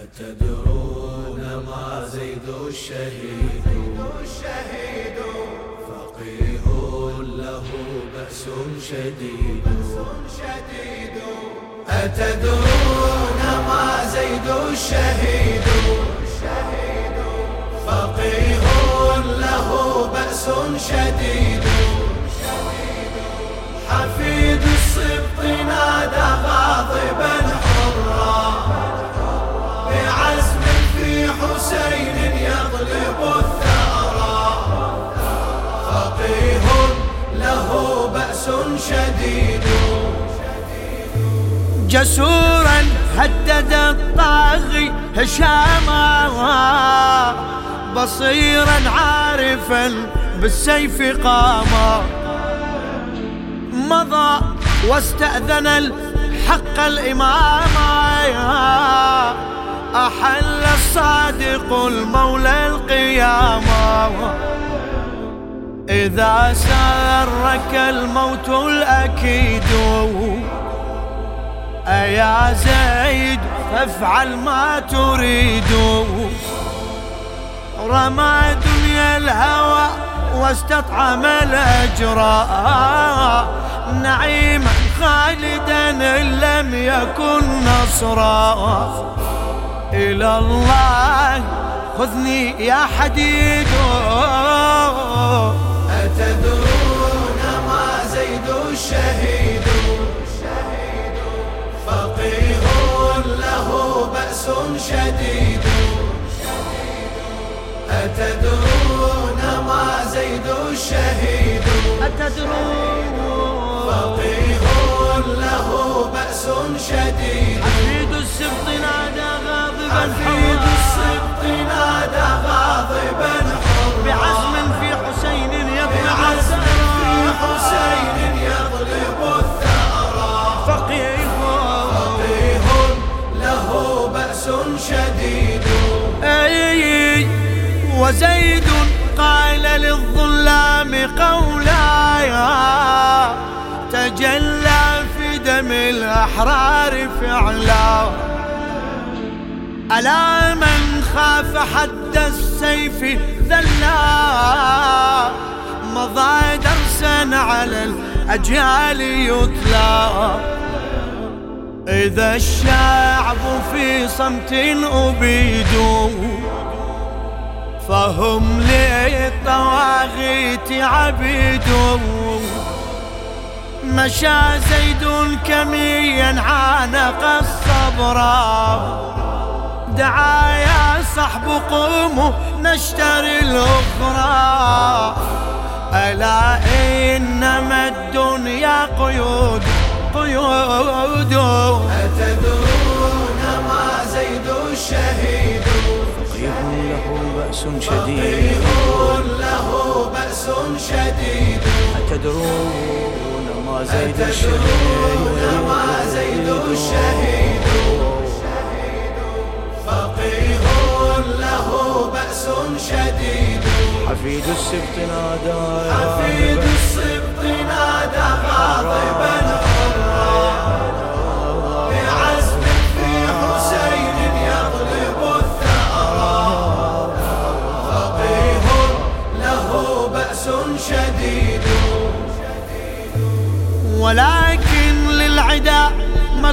أتدرون ما زيد الشهيد. الشهيد فقيه له بأس شديد. شديد أتدرون ما زيد الشهيد. فقيه له بأس شديد. شديد. جسورا هدد الطاغي هشاما. بصيرا عارفا بالسيف قاما مضى واستأذن الحق الإمام. أحل الصادق المولى القيامة إذا سرك الموت الأكيد. أيا زيد فافعل ما تريد. رمى دنيا الهوى واستطعم الأجراء نعيما خالدا إن لم يكن نصرا. إلى الله خذني يا حديد. أتدرون فقيه له بأس شديد. السبط نادى غاضبا حرا السبط نادى غاضبا بعزم في حسين يطلب بعزم في حسين يطلب فقيه فقيه له بأس شديد. أي وزيد قال للظلام قولا. تجلى في دم الأحرار فعلا. ألا من خاف حد السيف ذلا. مضى درسا على الأجيال يتلى. إذا الشعب في صمت أبيدوا. فهم للطواغيت عبيدوا مشى زيد كميا عانق الصبرا دعا يا صحب قوموا نشتري الأخرى. ألا إنما الدنيا قيود قيود. أتدرون بأس شديد. له بأس شديد أتدرون ما زيد الشهيد؟ ما زيد الشهيد فقيه له بأس شديد حفيد السبط نادى حفيد الصبط نادى غاضبا.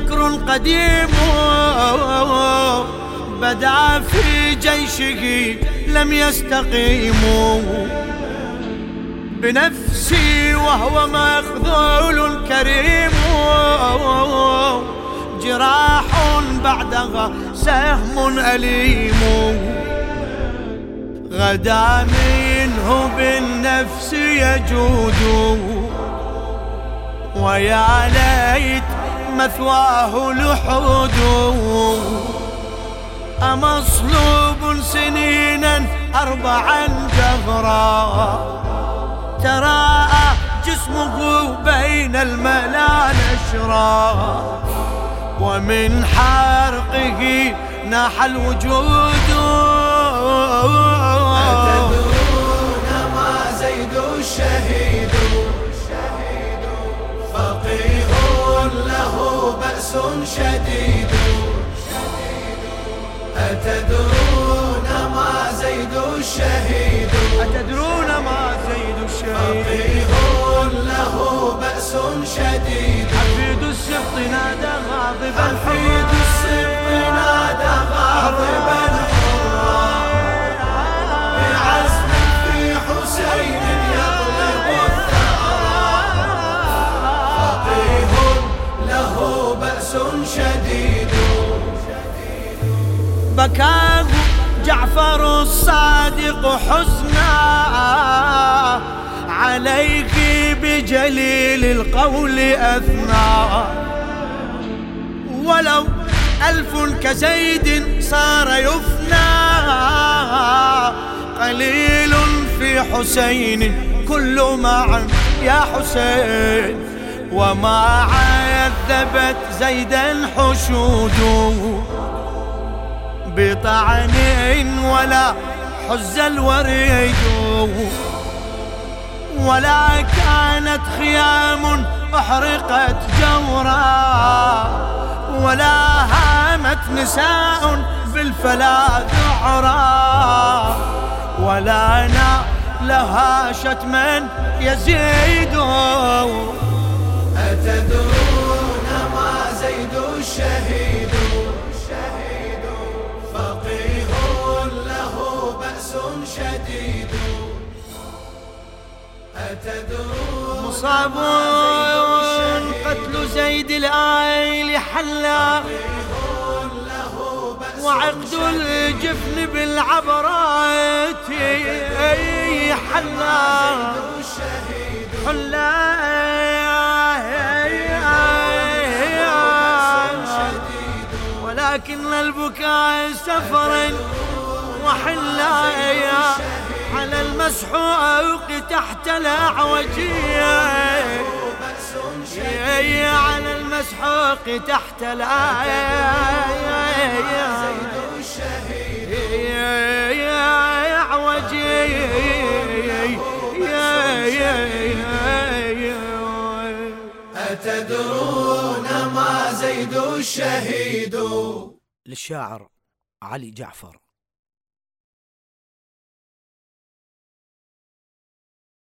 مكر قديم بدأ في جيشه لم يستقيموا بنفسي وهو مخذول كريم. جراح بعدها سهم أليم. غدا منه بالنفس يجود. ويا ليت مثواه لحود أمصلوب سنينا أربعا دهرا تراءى جسمه بين الملا نشرا. ومن حرقه ناح الوجود. أتدرون ما زيد الشهيد. فقيه له بأس شديد. أتدرون ما زيد الشهيد؟ أتدرون ما زيد الشهيد؟ فقيه له بأس شديد. حفيد السبط نادى غاضبا. حفيد شديد. بكاه جعفر الصادق حزنا عليك بجليل القول أثنى. ولو ألف كزيد صار يفنى قليل في حسين كل معا يا حسين وما عذبت زيدا حشوده بطعن ولا حز الوريد ولا كانت خيام أحرقت جورا ولا هامت نساء بالفلا ذعرا ولا لها شتما يزيد أتدرون ما زيد الشهيد فقيه له بأس شديد. أتدرون مصاب قتل زيد الآيل حلا. وعقد الجفن بالعبرات حلا. حلا. ولكن البكاء سفرا وحلايا على المسحوق تحت الأعوجية على المسحوق تحت أتدرون ما زيد الشهيد. للشاعر علي جعفر.